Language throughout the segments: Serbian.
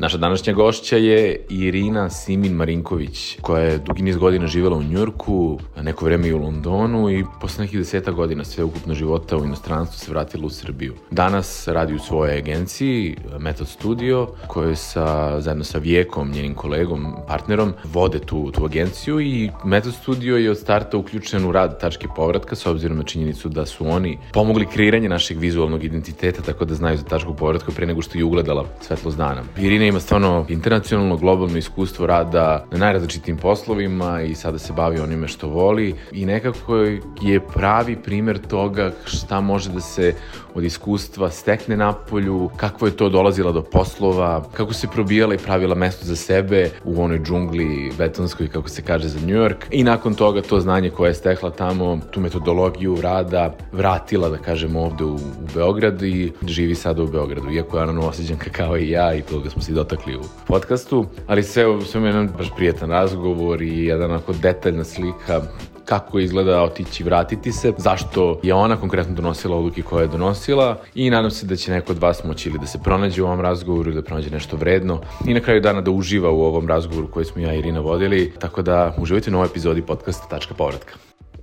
Naša današnja gošća je Irina Simin Marinković, koja je dugi niz godina živela u Njurku, neko vreme i u Londonu i posle nekih deseta godina sve ukupno života u inostranstvu se vratila u Srbiju. Danas radi u svojoj agenciji Method Studio, koje sa, zajedno sa Vijekom, njenim kolegom, partnerom, vode tu, tu agenciju i Method Studio je od starta uključen u rad tačke povratka s obzirom na činjenicu da su oni pomogli kreiranje našeg vizualnog identiteta tako da znaju za tačku povratka pre nego što je ugledala svetlost dana. Irina ima stvarno internacionalno, globalno iskustvo rada na najrazličitim poslovima i sada se bavi onime što voli i nekako je pravi primer toga šta može da se od iskustva stekne na polju, kako je to dolazila do poslova, kako se probijala i pravila mesto za sebe u onoj džungli betonskoj, kako se kaže, za New York. I nakon toga to znanje koje je stekla tamo, tu metodologiju rada, vratila, da kažem, ovde u, u Beograd i živi sada u Beogradu. Iako je ona novoseđanka kao i ja i toga smo se dotakli u podcastu. Ali sve, sve mi je jedan baš prijetan razgovor i jedan onako detaljna slika kako izgleda otići i vratiti se, zašto je ona konkretno donosila odluke koje je donosila i nadam se da će neko od vas moći ili da se pronađe u ovom razgovoru ili da pronađe nešto vredno i na kraju dana da uživa u ovom razgovoru koji smo ja i Irina vodili, tako da uživajte u novoj epizodi podcasta Tačka povratka.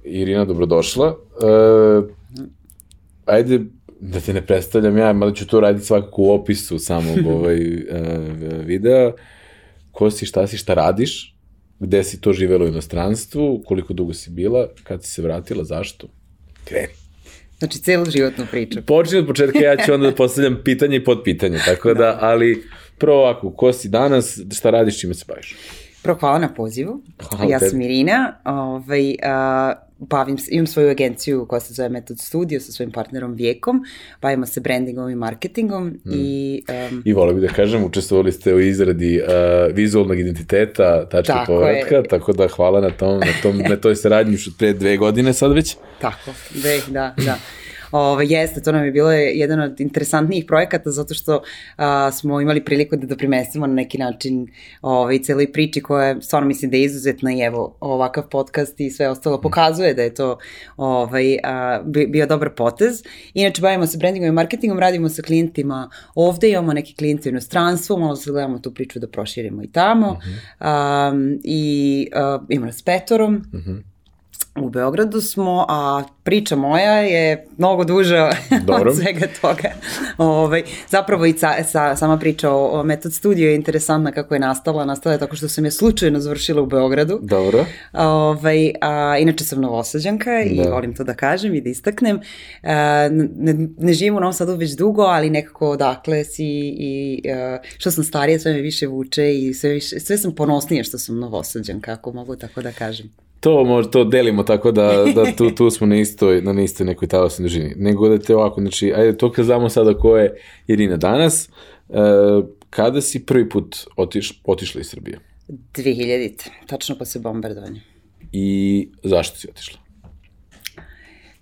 Irina, dobrodošla. E, ajde da te ne predstavljam ja, mada ću to raditi svakako u opisu samog ovaj, e, videa. Ko si, šta si, šta radiš? gde si to živela u inostranstvu, koliko dugo si bila, kad si se vratila, zašto? Kreni. Znači, celu životnu priču. Počni od početka, ja ću onda da postavljam pitanje i podpitanje, tako da, da ali prvo ovako, ko si danas, šta radiš, čime se baviš? Prvo, hvala na pozivu. Hvala ja sam Irina. Ovaj, a, bavim, imam svoju agenciju koja se zove Method Studio sa svojim partnerom Vijekom, bavimo se brandingom i marketingom mm. i... Um, I volio bih da kažem, učestvovali ste u izradi uh, vizualnog identiteta tačke tako povratka, je. tako da hvala na tom, na tom, na toj saradnji još pre dve godine sad već. Tako, dve, da, da. Ove, jeste, to nam je bilo jedan od interesantnijih projekata zato što a, smo imali priliku da doprimestimo na neki način ove, celoj priči koja stvarno mislim da je izuzetna i evo ovakav podcast i sve ostalo pokazuje da je to ovaj, a, bio dobar potez. Inače, bavimo se brandingom i marketingom, radimo sa klijentima ovde, imamo neki klijenti u inostranstvu, malo se gledamo tu priču da proširimo i tamo. Uh -huh. a, I a, imamo nas petorom. Uh -huh u Beogradu smo, a priča moja je mnogo duža Dobro. od svega toga. Ove, ovaj, zapravo i ca, sa, sama priča o, o Metod Studio je interesantna kako je nastala. Nastala je tako što sam je slučajno završila u Beogradu. Dobro. Ove, ovaj, a, inače sam novosađanka da. i volim to da kažem i da istaknem. A, ne, ne živim u Novom Sadu već dugo, ali nekako odakle si i a, što sam starija sve me više vuče i sve, više, sve sam ponosnije što sam novosađanka, ako mogu tako da kažem. To, možda, to delimo tako da, da tu, tu smo na istoj, na istoj nekoj talasnoj dužini. Nego da te ovako, znači, ajde to kad znamo sada ko je Irina danas, e, kada si prvi put otiš, otišla iz Srbije? 2000. Tačno posle bombardovanja. I zašto si otišla?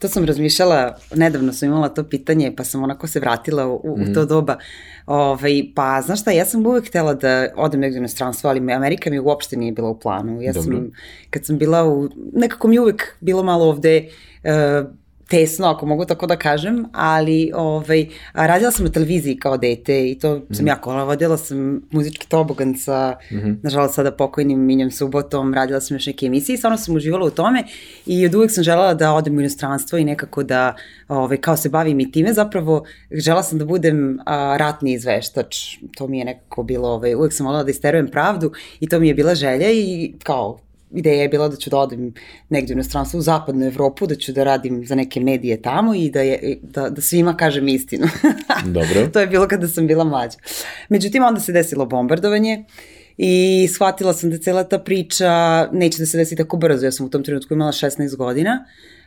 To sam razmišljala, nedavno sam imala to pitanje, pa sam onako se vratila u, u mm. to doba. Ovaj, pa, znaš šta, ja sam uvek htela da odem negdje u inostranstvo, ali Amerika mi uopšte nije bila u planu. Ja Dobro. sam, kad sam bila u, nekako mi uvek bilo malo ovde, uh, tesno, ako mogu tako da kažem, ali ovaj, radila sam na televiziji kao dete i to mm -hmm. sam mhm. jako. Vodila sam muzički tobogan sa, mm -hmm. nažalost, sada pokojnim Minjom Subotom, radila sam još neke emisije i stvarno sam uživala u tome i od uvek sam želela da odem u inostranstvo i nekako da, ovaj, kao se bavim i time, zapravo žela sam da budem a, ratni izveštač. To mi je nekako bilo, ovaj, uvek sam voljela da isterujem pravdu i to mi je bila želja i kao ideja je bila da ću da odem negde u inostranstvo u zapadnu Evropu, da ću da radim za neke medije tamo i da, je, da, da svima kažem istinu. Dobro. to je bilo kada sam bila mlađa. Međutim, onda se desilo bombardovanje i shvatila sam da cela ta priča neće da se desi tako brzo. Ja sam u tom trenutku imala 16 godina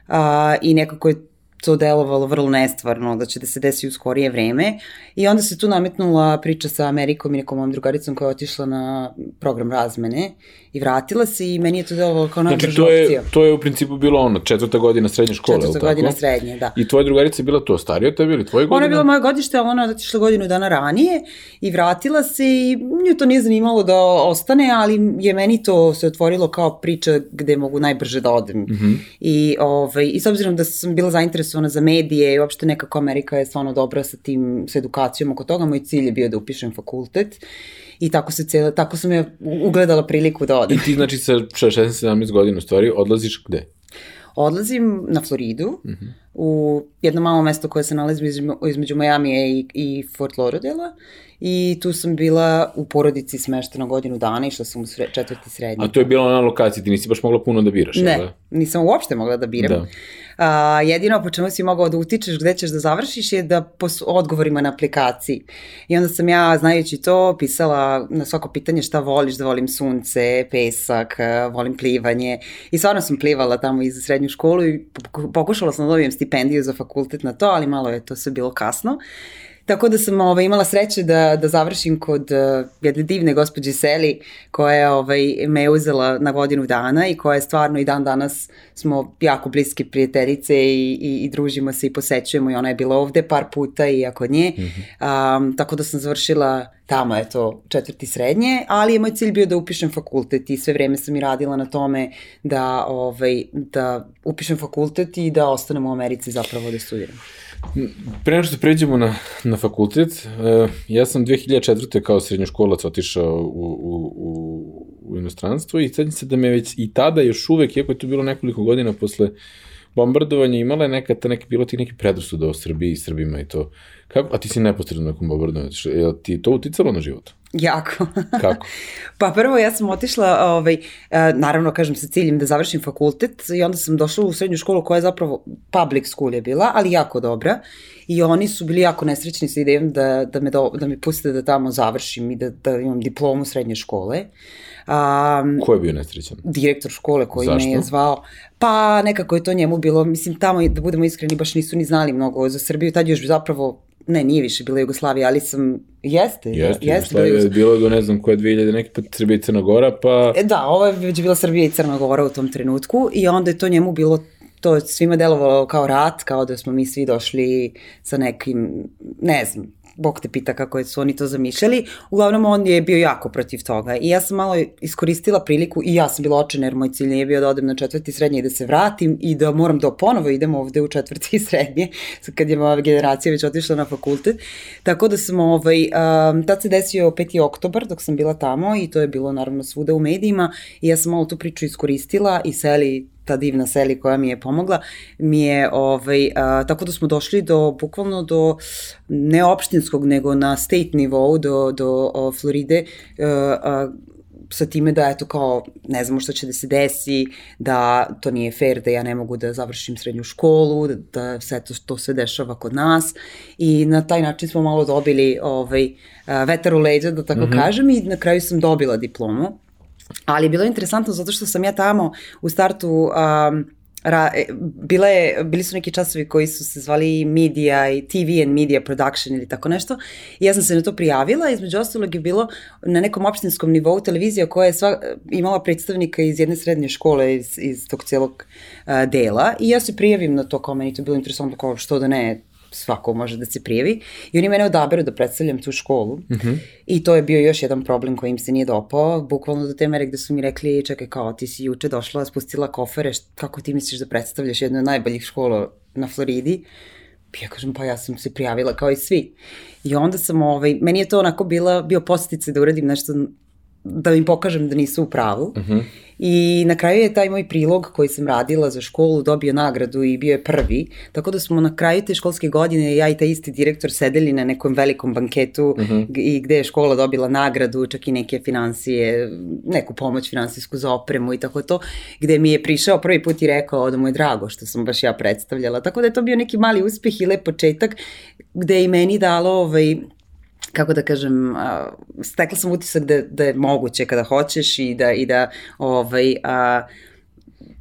a, i nekako je to delovalo vrlo nestvarno, da će da se desi u skorije vreme. I onda se tu nametnula priča sa Amerikom i nekom mojom drugaricom koja je otišla na program razmene i vratila se i meni je to delovalo kao najbrža znači, to je, opcija. to je u principu bilo ono, četvrta godina srednje škole, Četvrta godina tako? srednje, da. I tvoja drugarica je bila to starija od tebe ili tvoje godine? Ona je bila moja godište, ali ona je otišla godinu dana ranije i vratila se i nju to nije zanimalo da ostane, ali je meni to se otvorilo kao priča gde mogu najbrže da odem. Mm -hmm. I, ovaj, I s obzirom da sam bila zainteresovana za medije i uopšte nekako Amerika je stvarno dobra sa tim, sa edukacijom oko toga, moj cilj je bio da upišem fakultet i tako se cela, tako sam ja ugledala priliku da odem. I ti znači sa 16-17 godina u stvari odlaziš gde? Odlazim na Floridu, mhm. -huh. u jedno malo mesto koje se nalazi između, između Majamija i, i Fort Lauderdale i tu sam bila u porodici smeštena godinu dana, išla sam u sre, četvrti srednji. A to je bila na lokaciji, ti nisi baš mogla puno da biraš, Ne, da? nisam uopšte mogla da biram. Da. A, jedino po čemu si mogao da utičeš gde ćeš da završiš je da po odgovorima na aplikaciji. I onda sam ja, znajući to, pisala na svako pitanje šta voliš, da volim sunce, pesak, volim plivanje. I stvarno sam plivala tamo iz srednju školu i pokušala sam da dobijem stipendiju za fakultet na to, ali malo je to sve bilo kasno. Tako da sam ovaj, imala sreće da, da završim kod uh, jedne divne gospođe Seli koja je ovaj, me je uzela na godinu dana i koja je stvarno i dan danas smo jako bliske prijateljice i, i, i družimo se i posećujemo i ona je bila ovde par puta i ja kod nje. Mm -hmm. um, tako da sam završila tamo je to četvrti srednje, ali je moj cilj bio da upišem fakultet i sve vreme sam i radila na tome da, ovaj, da upišem fakultet i da ostanem u Americi zapravo da studiram. Pre nego što pređemo na, na fakultet, uh, ja sam 2004. kao srednjoškolac otišao u, u, u, u inostranstvo i sedim se da me već i tada još uvek, iako je to bilo nekoliko godina posle bombardovanja, imala je neka, ta neka, bilo neki predrasuda o Srbiji i Srbima i to. Kako, a ti si neposredno nakon bombardovanja, je ti to uticalo na život? Jako. Kako? pa prvo ja sam otišla, ovaj, e, naravno kažem sa ciljem da završim fakultet i onda sam došla u srednju školu koja je zapravo public school je bila, ali jako dobra i oni su bili jako nesrećni sa idejom da, da, me, do, da me puste da tamo završim i da, da imam diplomu srednje škole. Um, Ko je bio nesrećan? Direktor škole koji Zašto? me je zvao. Pa nekako je to njemu bilo, mislim tamo da budemo iskreni baš nisu ni znali mnogo za Srbiju, tad još zapravo ne, nije više bila Jugoslavija, ali sam, jeste, jeste, jeste bila je bilo do ne znam koje 2000, neki put Srbija i Crna Gora, pa... E, da, ovo je već bila Srbija i Crna Gora u tom trenutku i onda je to njemu bilo to svima delovalo kao rat, kao da smo mi svi došli sa nekim, ne znam, Bog te pita kako su oni to zamišljali. Uglavnom, on je bio jako protiv toga. I ja sam malo iskoristila priliku i ja sam bila očena jer moj cilj nije bio da odem na četvrti srednje i da se vratim i da moram da ponovo idem ovde u četvrti srednje, kad je moja generacija već otišla na fakultet. Tako da sam, ovaj, um, tad se desio 5. oktobar dok sam bila tamo i to je bilo naravno svuda u medijima i ja sam malo tu priču iskoristila i seli ta divna Seli koja mi je pomogla, mi je, ovaj, a, tako da smo došli do, bukvalno do, ne opštinskog, nego na state nivou, do, do o, Floride, a, a, sa time da eto kao ne znamo šta će da se desi, da to nije fair, da ja ne mogu da završim srednju školu, da, da se to, to sve dešava kod nas i na taj način smo malo dobili ovaj, vetar u leđa, da tako mm -hmm. kažem i na kraju sam dobila diplomu Ali je bilo interesantno zato što sam ja tamo u startu um, Ra, e, bila je, bili su neki časovi koji su se zvali media i TV and media production ili tako nešto. I ja sam se na to prijavila, između ostalog je bilo na nekom opštinskom nivou televizija koja je sva, imala predstavnika iz jedne srednje škole iz, iz tog celog uh, dela. I ja se prijavim na to kao meni to bilo interesantno kao što da ne, svako može da se prijavi i oni mene odaberu da predstavljam tu školu mm -hmm. i to je bio još jedan problem koji im se nije dopao, bukvalno do te mere gde su mi rekli čekaj kao ti si juče došla, spustila kofere, kako ti misliš da predstavljaš jednu od najboljih škola na Floridi ja kažem, pa ja sam se prijavila kao i svi. I onda sam, ovaj, meni je to onako bila, bio postice da uradim nešto da im pokažem da nisu u pravu. Uh mhm. -huh. I na kraju je taj moj prilog koji sam radila za školu dobio nagradu i bio je prvi. Tako da smo na kraju te školske godine ja i taj isti direktor sedeli na nekom velikom banketu uh mhm. -huh. i gde je škola dobila nagradu, čak i neke financije, neku pomoć finansijsku za opremu i tako to, gde mi je prišao prvi put i rekao da mu je drago što sam baš ja predstavljala. Tako da je to bio neki mali uspeh i lep početak gde je i meni dalo ovaj, kako da kažem, stekla sam utisak da, da je moguće kada hoćeš i da, i da ovaj, a,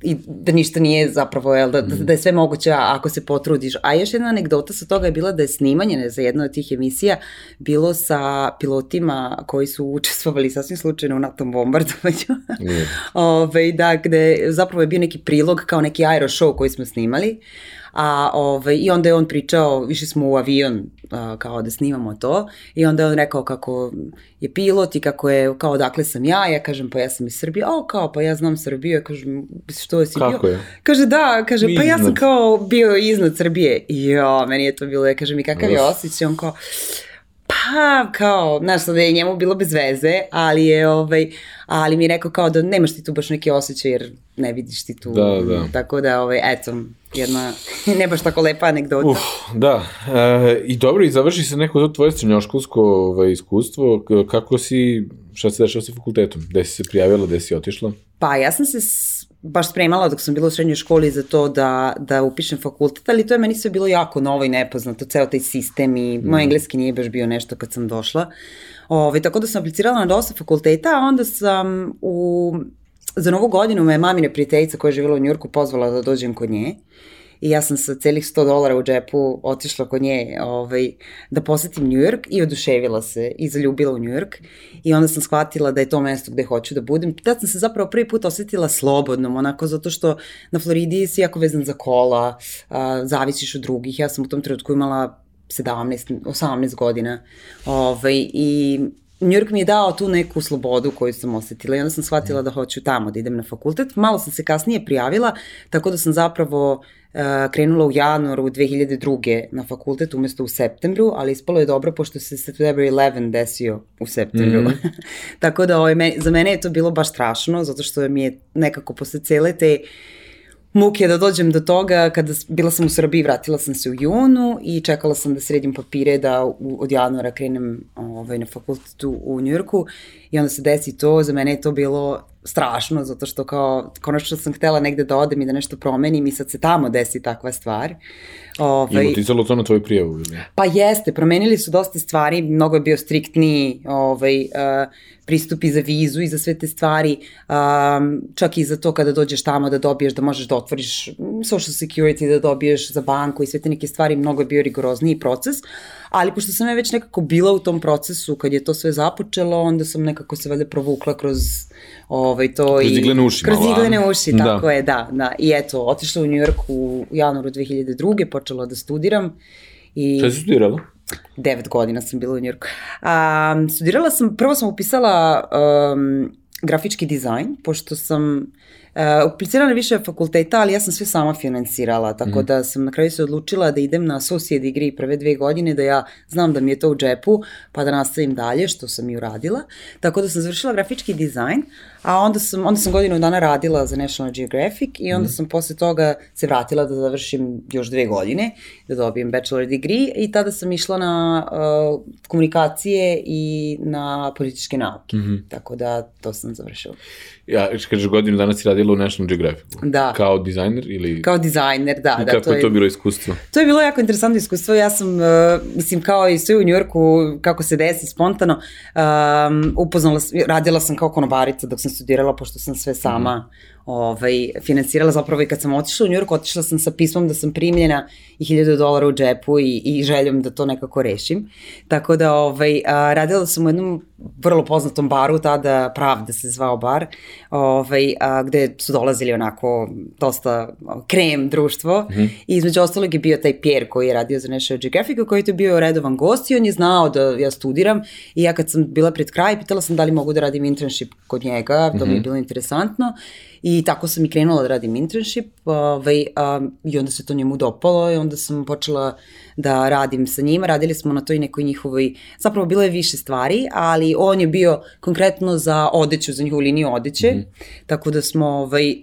i da ništa nije zapravo, jel, da, mm. da je sve moguće ako se potrudiš. A još jedna anegdota sa toga je bila da je snimanje za jednu od tih emisija bilo sa pilotima koji su učestvovali sasvim slučajno u NATO bombardovanju. Ove, da, gde zapravo je bio neki prilog kao neki aero show koji smo snimali. A, ovaj, I onda je on pričao, više smo u avion a, kao da snimamo to i onda je on rekao kako je pilot i kako je, kao dakle sam ja, ja kažem pa ja sam iz Srbije, o kao pa ja znam Srbiju, ja kažem što si kako bio? Je? Kaže da, kaže pa ja sam kao bio iznad Srbije i jo, meni je to bilo, ja kažem i kakav je osjećaj, on kao pa kao, znaš, da je njemu bilo bez veze, ali je ovaj, ali mi je rekao kao da nemaš ti tu baš neki osjećaj jer ne vidiš ti tu. Da, da. Tako da, ovaj, eto, jedna ne baš tako lepa anegdota. Uf, da, e, i dobro, i završi se neko to tvoje srednjoškolsko ovaj, iskustvo, kako si, šta se dešava sa fakultetom, gde si se prijavila, gde si otišla? Pa ja sam se baš spremala dok sam bila u srednjoj školi za to da, da upišem fakultet, ali to je meni sve bilo jako novo i nepoznato, ceo taj sistem i mm. moj engleski nije baš bio nešto kad sam došla. Ove, ovaj, tako da sam aplicirala na dosta fakulteta, a onda sam u, za novu godinu me mamine prijateljica koja je živjela u Njurku pozvala da dođem kod nje i ja sam sa celih 100 dolara u džepu otišla kod nje ovaj, da posetim York i oduševila se i zaljubila u York i onda sam shvatila da je to mesto gde hoću da budem. Tad sam se zapravo prvi put osetila slobodnom, onako zato što na Floridi si jako vezan za kola, a, zavisiš od drugih. Ja sam u tom trenutku imala 17, 18 godina ovaj, i York mi je dao tu neku slobodu koju sam osetila i onda sam shvatila da hoću tamo da idem na fakultet. Malo sam se kasnije prijavila, tako da sam zapravo uh, krenula u januaru 2002. na fakultet umesto u septembru, ali ispalo je dobro pošto se September 11 desio u septembru. Mm -hmm. tako da ovaj, me, za mene je to bilo baš strašno, zato što mi je nekako posle cele te uh, muke da dođem do toga kada bila sam u Srbiji, vratila sam se u junu i čekala sam da sredim papire da u, od januara krenem ovaj, na fakultetu u Njujorku i onda se desi to, za mene je to bilo strašno, zato što kao, konačno sam htela negde da odem i da nešto promenim i sad se tamo desi takva stvar. Ovaj, I uticalo to na tvoju prijavu ili? Pa jeste, promenili su dosta stvari, mnogo je bio striktniji ovaj, uh, pristup i za vizu i za sve te stvari, um, čak i za to kada dođeš tamo da dobiješ, da možeš da otvoriš social security, da dobiješ za banku i sve te neke stvari, mnogo je bio rigorozniji proces, ali pošto sam ja već nekako bila u tom procesu kad je to sve započelo, onda sam nekako se valjda provukla kroz ovaj, to kroz i... Kroz uši Kroz iglene uši, da. tako je, da, da. I eto, otišla u New York u januaru 2002. počela da studiram. I... Šta si studirala? Devet godina sam bila u Njurku. Um, studirala sam, prvo sam upisala um, grafički dizajn, pošto sam Uh, aplicirala na više fakulteta, ali ja sam sve sama finansirala, tako mm. da sam na kraju se odlučila da idem na associate degree prve dve godine, da ja znam da mi je to u džepu, pa da nastavim dalje, što sam i uradila. Tako da sam završila grafički dizajn, a onda sam, onda sam godinu dana radila za National Geographic i onda mm. sam posle toga se vratila da završim još dve godine, da dobijem bachelor degree i tada sam išla na uh, komunikacije i na političke nauke. Mm -hmm. Tako da to sam završila. Ja, kažeš godinu dana si radila u National Geographic. Da. Kao dizajner ili... Kao dizajner, da. I da, kako to je to bilo iskustvo? To je bilo jako interesantno iskustvo. Ja sam, uh, mislim, kao i sve u Njujorku, kako se desi spontano, um, upoznala, radila sam kao konobarica dok sam studirala, pošto sam sve sama mm ovaj, finansirala zapravo i kad sam otišla u Njurku, otišla sam sa pismom da sam primljena i hiljadu dolara u džepu i, i željom da to nekako rešim. Tako da ovaj, a, radila sam u jednom vrlo poznatom baru, tada Pravda se zvao bar, ovaj, a, gde su dolazili onako dosta krem društvo mm -hmm. i između ostalog je bio taj Pierre koji je radio za National Geographic koji je bio redovan gost i on je znao da ja studiram i ja kad sam bila pred kraj pitala sam da li mogu da radim internship kod njega, to mm -hmm. mi je mhm. bilo interesantno I tako sam i krenula da radim internship ovaj, a, i onda se to njemu dopalo i onda sam počela da radim sa njima. Radili smo na toj nekoj njihovoj, zapravo bilo je više stvari, ali on je bio konkretno za odeću, za njihovu liniju odeće, mm -hmm. tako da smo ovaj,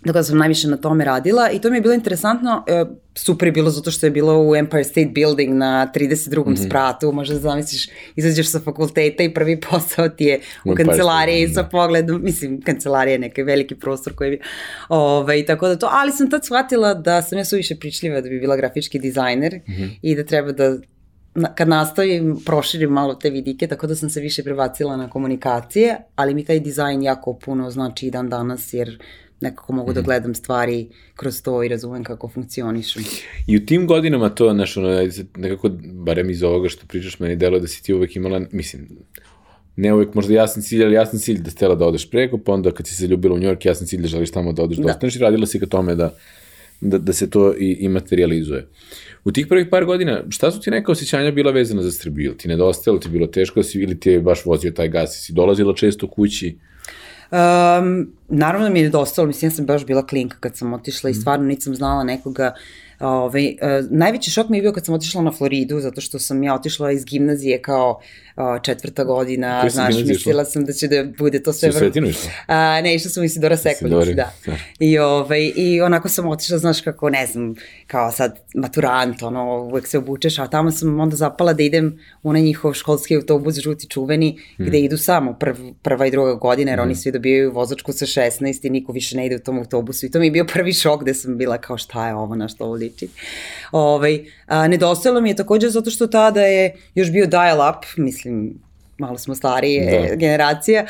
Tako da sam najviše na tome radila i to mi je bilo interesantno, e, super je bilo zato što je bilo u Empire State Building na 32. Mm -hmm. spratu, možda da zamisliš, izađeš sa fakulteta i prvi posao ti je u, u kancelariji sa da. pogledom, mislim, kancelarija je neki veliki prostor koji bi, ovaj, tako da to, ali sam tad shvatila da sam ja suviše pričljiva da bi bila grafički dizajner mm -hmm. i da treba da kad nastavim, proširim malo te vidike, tako da sam se više prebacila na komunikacije, ali mi taj dizajn jako puno znači i dan danas, jer nekako mogu da mhm. gledam stvari kroz to i razumem kako funkcionišu. I u tim godinama to, znaš, ono, nekako, barem iz ovoga što pričaš, meni delo da si ti uvek imala, mislim, ne uvek možda jasan cilj, ali jasan cilj da stela da odeš preko, pa onda kad si se ljubila u Njork, jasan cilj da želiš tamo da odeš, da, da ostaneš i radila si ka tome da, da, da se to i, i materializuje. U tih prvih par godina, šta su ti neka osjećanja bila vezana za Srbiju? Ti nedostajalo, ti bilo teško, si, ili ti je baš vozio taj gas, si dolazila često kući? Um, naravno da mi je nedostalo, mislim, ja sam baš bila klinka kad sam otišla i mhm. stvarno nisam znala nekoga Ove, ovaj, uh, najveći šok mi je bio kad sam otišla na Floridu, zato što sam ja otišla iz gimnazije kao četvrta godina, Koji znaš, mislila sam da će da bude to sve... Išla? A, ne, išla sam u Isidora Sekulić, da. da. I, ovaj, I onako sam otišla, znaš, kako, ne znam, kao sad maturant, ono, uvek se obučeš, a tamo sam onda zapala da idem u onaj njihov školski autobus, žuti čuveni, hmm. gde idu samo prv, prva i druga godina, jer hmm. oni svi dobijaju vozačku sa 16 i niko više ne ide u tom autobusu. I to mi je bio prvi šok gde sam bila kao šta je ovo, na što ovo liči. Ovaj, a, nedostajalo mi je takođe zato što tada je još bio dial-up, mislim, malo smo starije da. generacija,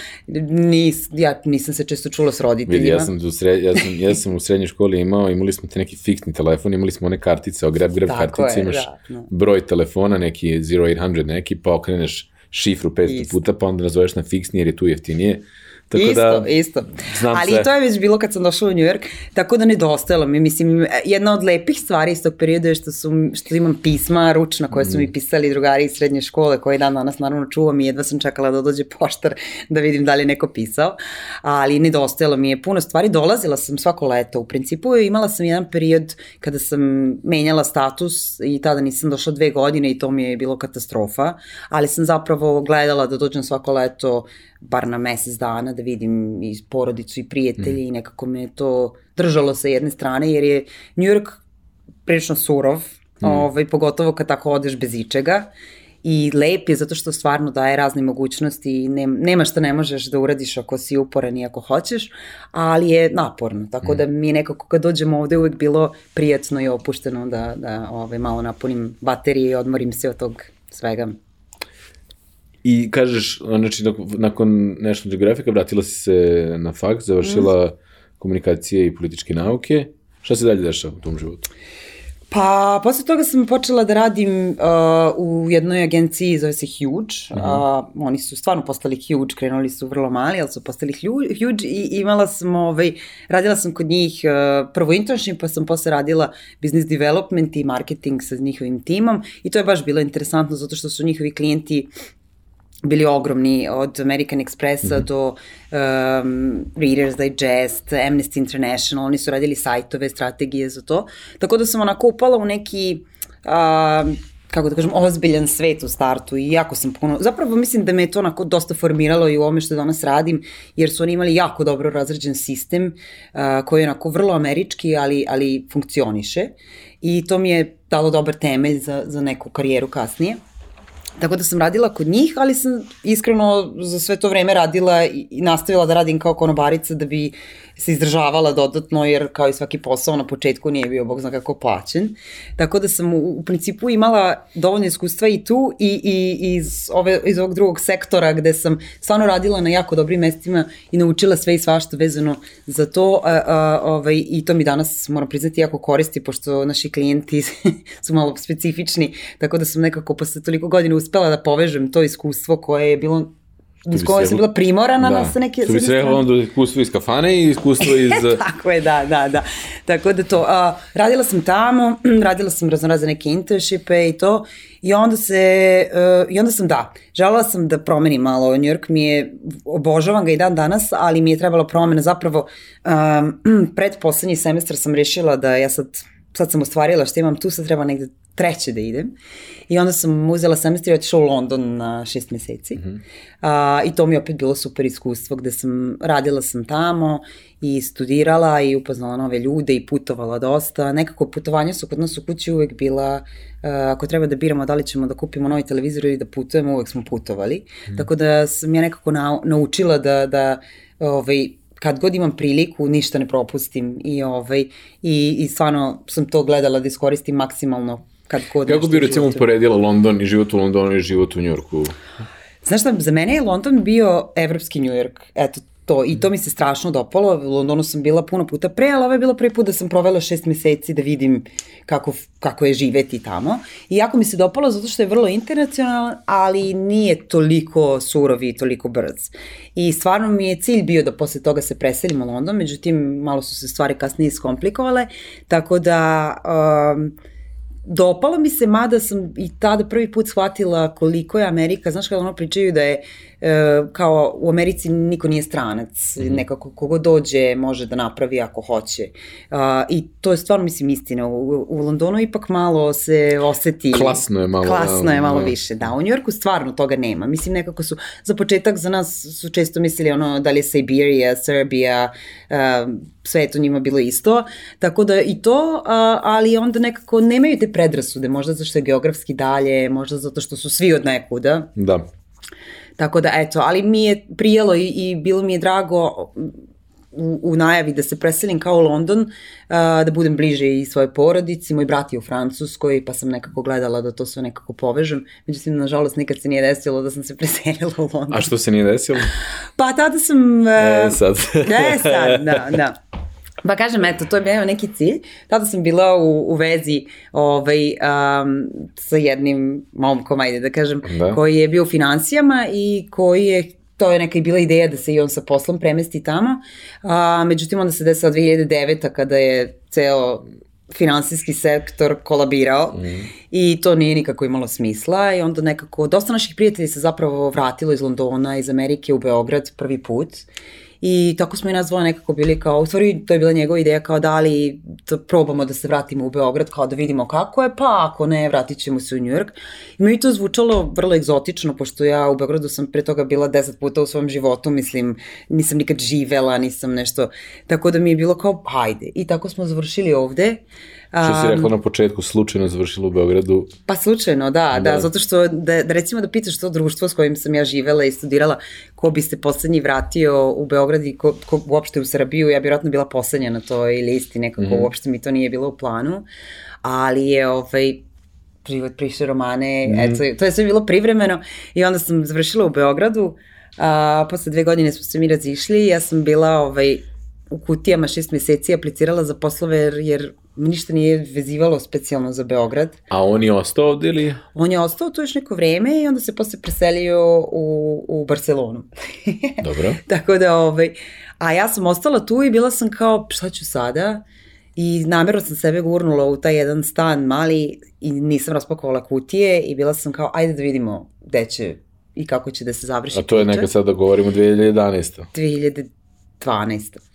nis, ja nisam se često čula s roditeljima. Vidi, ja sam, u sred, ja, sam, ja sam u srednjoj školi imao, imali smo te neki fiksni telefon, imali smo one kartice, o grab grab Tako kartice, je, imaš da, da. broj telefona, neki 0800 neki, pa okreneš šifru 500 Isto. puta, pa onda nazoveš na fiksni jer je tu jeftinije. Tako isto, da, isto. Ali sve. to je već bilo kad sam došla u New York, tako da nedostajalo mi. Mislim, jedna od lepih stvari iz tog perioda je što, su, što imam pisma ručna koje su mm. mi pisali drugari iz srednje škole, koje dan danas naravno čuvam i jedva sam čekala da dođe poštar da vidim da li je neko pisao. Ali nedostajalo mi je puno stvari. Dolazila sam svako leto. U principu imala sam jedan period kada sam menjala status i tada nisam došla dve godine i to mi je bilo katastrofa. Ali sam zapravo gledala da dođem svako leto bar na mesec dana da vidim i porodicu i prijatelji mm. i nekako me to držalo sa jedne strane jer je New York prilično surov, mm. ovaj, pogotovo kad tako odeš bez ičega i lep je zato što stvarno daje razne mogućnosti i ne, nema šta ne možeš da uradiš ako si uporan i ako hoćeš, ali je naporno, tako mm. da mi je nekako kad dođemo ovde uvek bilo prijatno i opušteno da, da ovaj, malo napunim baterije i odmorim se od tog svega. I kažeš, znači, nakon National Geographica vratila si se na fakt, završila mm. komunikacije i političke nauke. Šta se dalje dešava u tom životu? Pa, posle toga sam počela da radim uh, u jednoj agenciji, zove se Huge. Uh -huh. uh, oni su stvarno postali huge, krenuli su vrlo mali, ali su postali huge i imala sam, ovaj, radila sam kod njih uh, prvo internship, pa sam posle radila business development i marketing sa njihovim timom i to je baš bilo interesantno zato što su njihovi klijenti bili ogromni od American Expressa mm -hmm. do um, Reader's Digest, Amnesty International, oni su radili sajtove, strategije za to. Tako da sam onako upala u neki uh, kako da kažem, ozbiljan svet u startu i jako sam puno, zapravo mislim da me je to onako dosta formiralo i u ovome što danas radim, jer su oni imali jako dobro razređen sistem uh, koji je onako vrlo američki, ali, ali funkcioniše i to mi je dalo dobar temelj za, za neku karijeru kasnije. Tako da sam radila kod njih, ali sam iskreno za sve to vreme radila i nastavila da radim kao konobarica da bi se izdržavala dodatno, jer kao i svaki posao na početku nije bio, bog zna kako, plaćen. Tako da sam u, u principu imala dovoljno iskustva i tu i, i iz, ove, iz ovog drugog sektora gde sam stvarno radila na jako dobrim mestima i naučila sve i svašta vezano za to a, a, ovaj, i to mi danas, moram priznati, jako koristi, pošto naši klijenti su malo specifični, tako da sam nekako posle toliko godina uspela da povežem to iskustvo koje je bilo iz koje sam bila primorana da. sa neke... Tu bi se rekla onda iskustvo iz kafane i iskustvo iz... Tako je, da, da, da. Tako da to, a, radila sam tamo, radila sam raznorazne neke internshipe i to, i onda se, uh, i onda sam, da, želela sam da promenim malo New York, mi je, obožavam ga i dan danas, ali mi je trebalo promena, zapravo, um, pred poslednji semestar sam rešila da ja sad, sad sam ostvarila što imam tu, sad treba negde treće da idem. I onda sam uzela semestri i otišla u London na šest meseci. Mm -hmm. A, I to mi je opet bilo super iskustvo gde sam, radila sam tamo i studirala i upoznala nove ljude i putovala dosta. Nekako putovanja su kod nas u kući uvek bila, uh, ako treba da biramo da li ćemo da kupimo novi televizor ili da putujemo, uvek smo putovali. Mm. Tako da sam ja nekako na, naučila da, da ovaj, kad god imam priliku, ništa ne propustim i, ovaj, i, i stvarno sam to gledala da iskoristim maksimalno kad kod Kako bi recimo uporedila London i život u Londonu i život u Njorku? Znaš šta, za mene je London bio evropski New York. Eto, to, i to mi se strašno dopalo, u Londonu sam bila puno puta pre, ali ovo je bilo prvi put da sam provela šest meseci da vidim kako, kako je živeti tamo. I jako mi se dopalo zato što je vrlo internacionalan, ali nije toliko surov i toliko brz. I stvarno mi je cilj bio da posle toga se preselim u London, međutim malo su se stvari kasnije iskomplikovale, tako da... Um, dopalo mi se, mada sam i tada prvi put shvatila koliko je Amerika, znaš kada ono pričaju da je e, kao u Americi niko nije stranac, mm -hmm. nekako kogo dođe može da napravi ako hoće. Uh, I to je stvarno, mislim, istina. U, u Londonu ipak malo se oseti... Klasno je malo. Klasno je malo da. više, da. U Njorku stvarno toga nema. Mislim, nekako su, za početak za nas su često mislili ono da li je Siberia, Serbia, uh, sve je to njima bilo isto. Tako da i to, uh, ali onda nekako nemaju te predrasude, možda zato što je geografski dalje, možda zato što su svi od nekuda. Da. Tako da, eto, ali mi je prijelo i, i bilo mi je drago u, u najavi da se preselim kao u London, uh, da budem bliže i svojoj porodici. Moj brat je u Francuskoj, pa sam nekako gledala da to sve nekako povežem. Međutim, nažalost, nikad se nije desilo da sam se preselila u London. A što se nije desilo? Pa tada sam... Uh, e, sad. e, sad, da, da. Pa kažem, eto, to je bio neki cilj. Tada sam bila u, u vezi ovaj, um, sa jednim momkom, ajde da kažem, da. koji je bio u financijama i koji je to je neka i bila ideja da se i on sa poslom premesti tamo. A, međutim, onda se desila 2009. kada je ceo finansijski sektor kolabirao mm. i to nije nikako imalo smisla i onda nekako dosta naših prijatelji se zapravo vratilo iz Londona, iz Amerike u Beograd prvi put I tako smo i nas dvoje nekako bili kao, u stvari to je bila njegova ideja kao da li da probamo da se vratimo u Beograd, kao da vidimo kako je, pa ako ne, vratit ćemo se u New York. I mi to zvučalo vrlo egzotično, pošto ja u Beogradu sam pre toga bila deset puta u svom životu, mislim, nisam nikad živela, nisam nešto, tako da mi je bilo kao, hajde. I tako smo završili ovde. Što si rekla na početku, slučajno završila u Beogradu? Pa slučajno, da, da, da zato što, da, da recimo da pitaš to društvo s kojim sam ja živela i studirala, ko bi se poslednji vratio u Beograd i ko, ko uopšte u Srbiju, ja bi vratno bila poslednja na toj listi, nekako mm -hmm. uopšte mi to nije bilo u planu, ali je ovaj, život priše romane, mm. eto, to je sve bilo privremeno i onda sam završila u Beogradu, a, posle dve godine smo se mi razišli, ja sam bila ovaj, u kutijama šest meseci aplicirala za poslove jer, jer ništa nije vezivalo specijalno za Beograd. A on je ostao ovde ili? On je ostao tu još neko vreme i onda se posle preselio u, u Barcelonu. Dobro. Tako da, ovaj, a ja sam ostala tu i bila sam kao, šta ću sada? I namjerno sam sebe gurnula u taj jedan stan mali i nisam raspakovala kutije i bila sam kao, ajde da vidimo gde će i kako će da se završi A to je neka sad da govorimo 2011. 2012.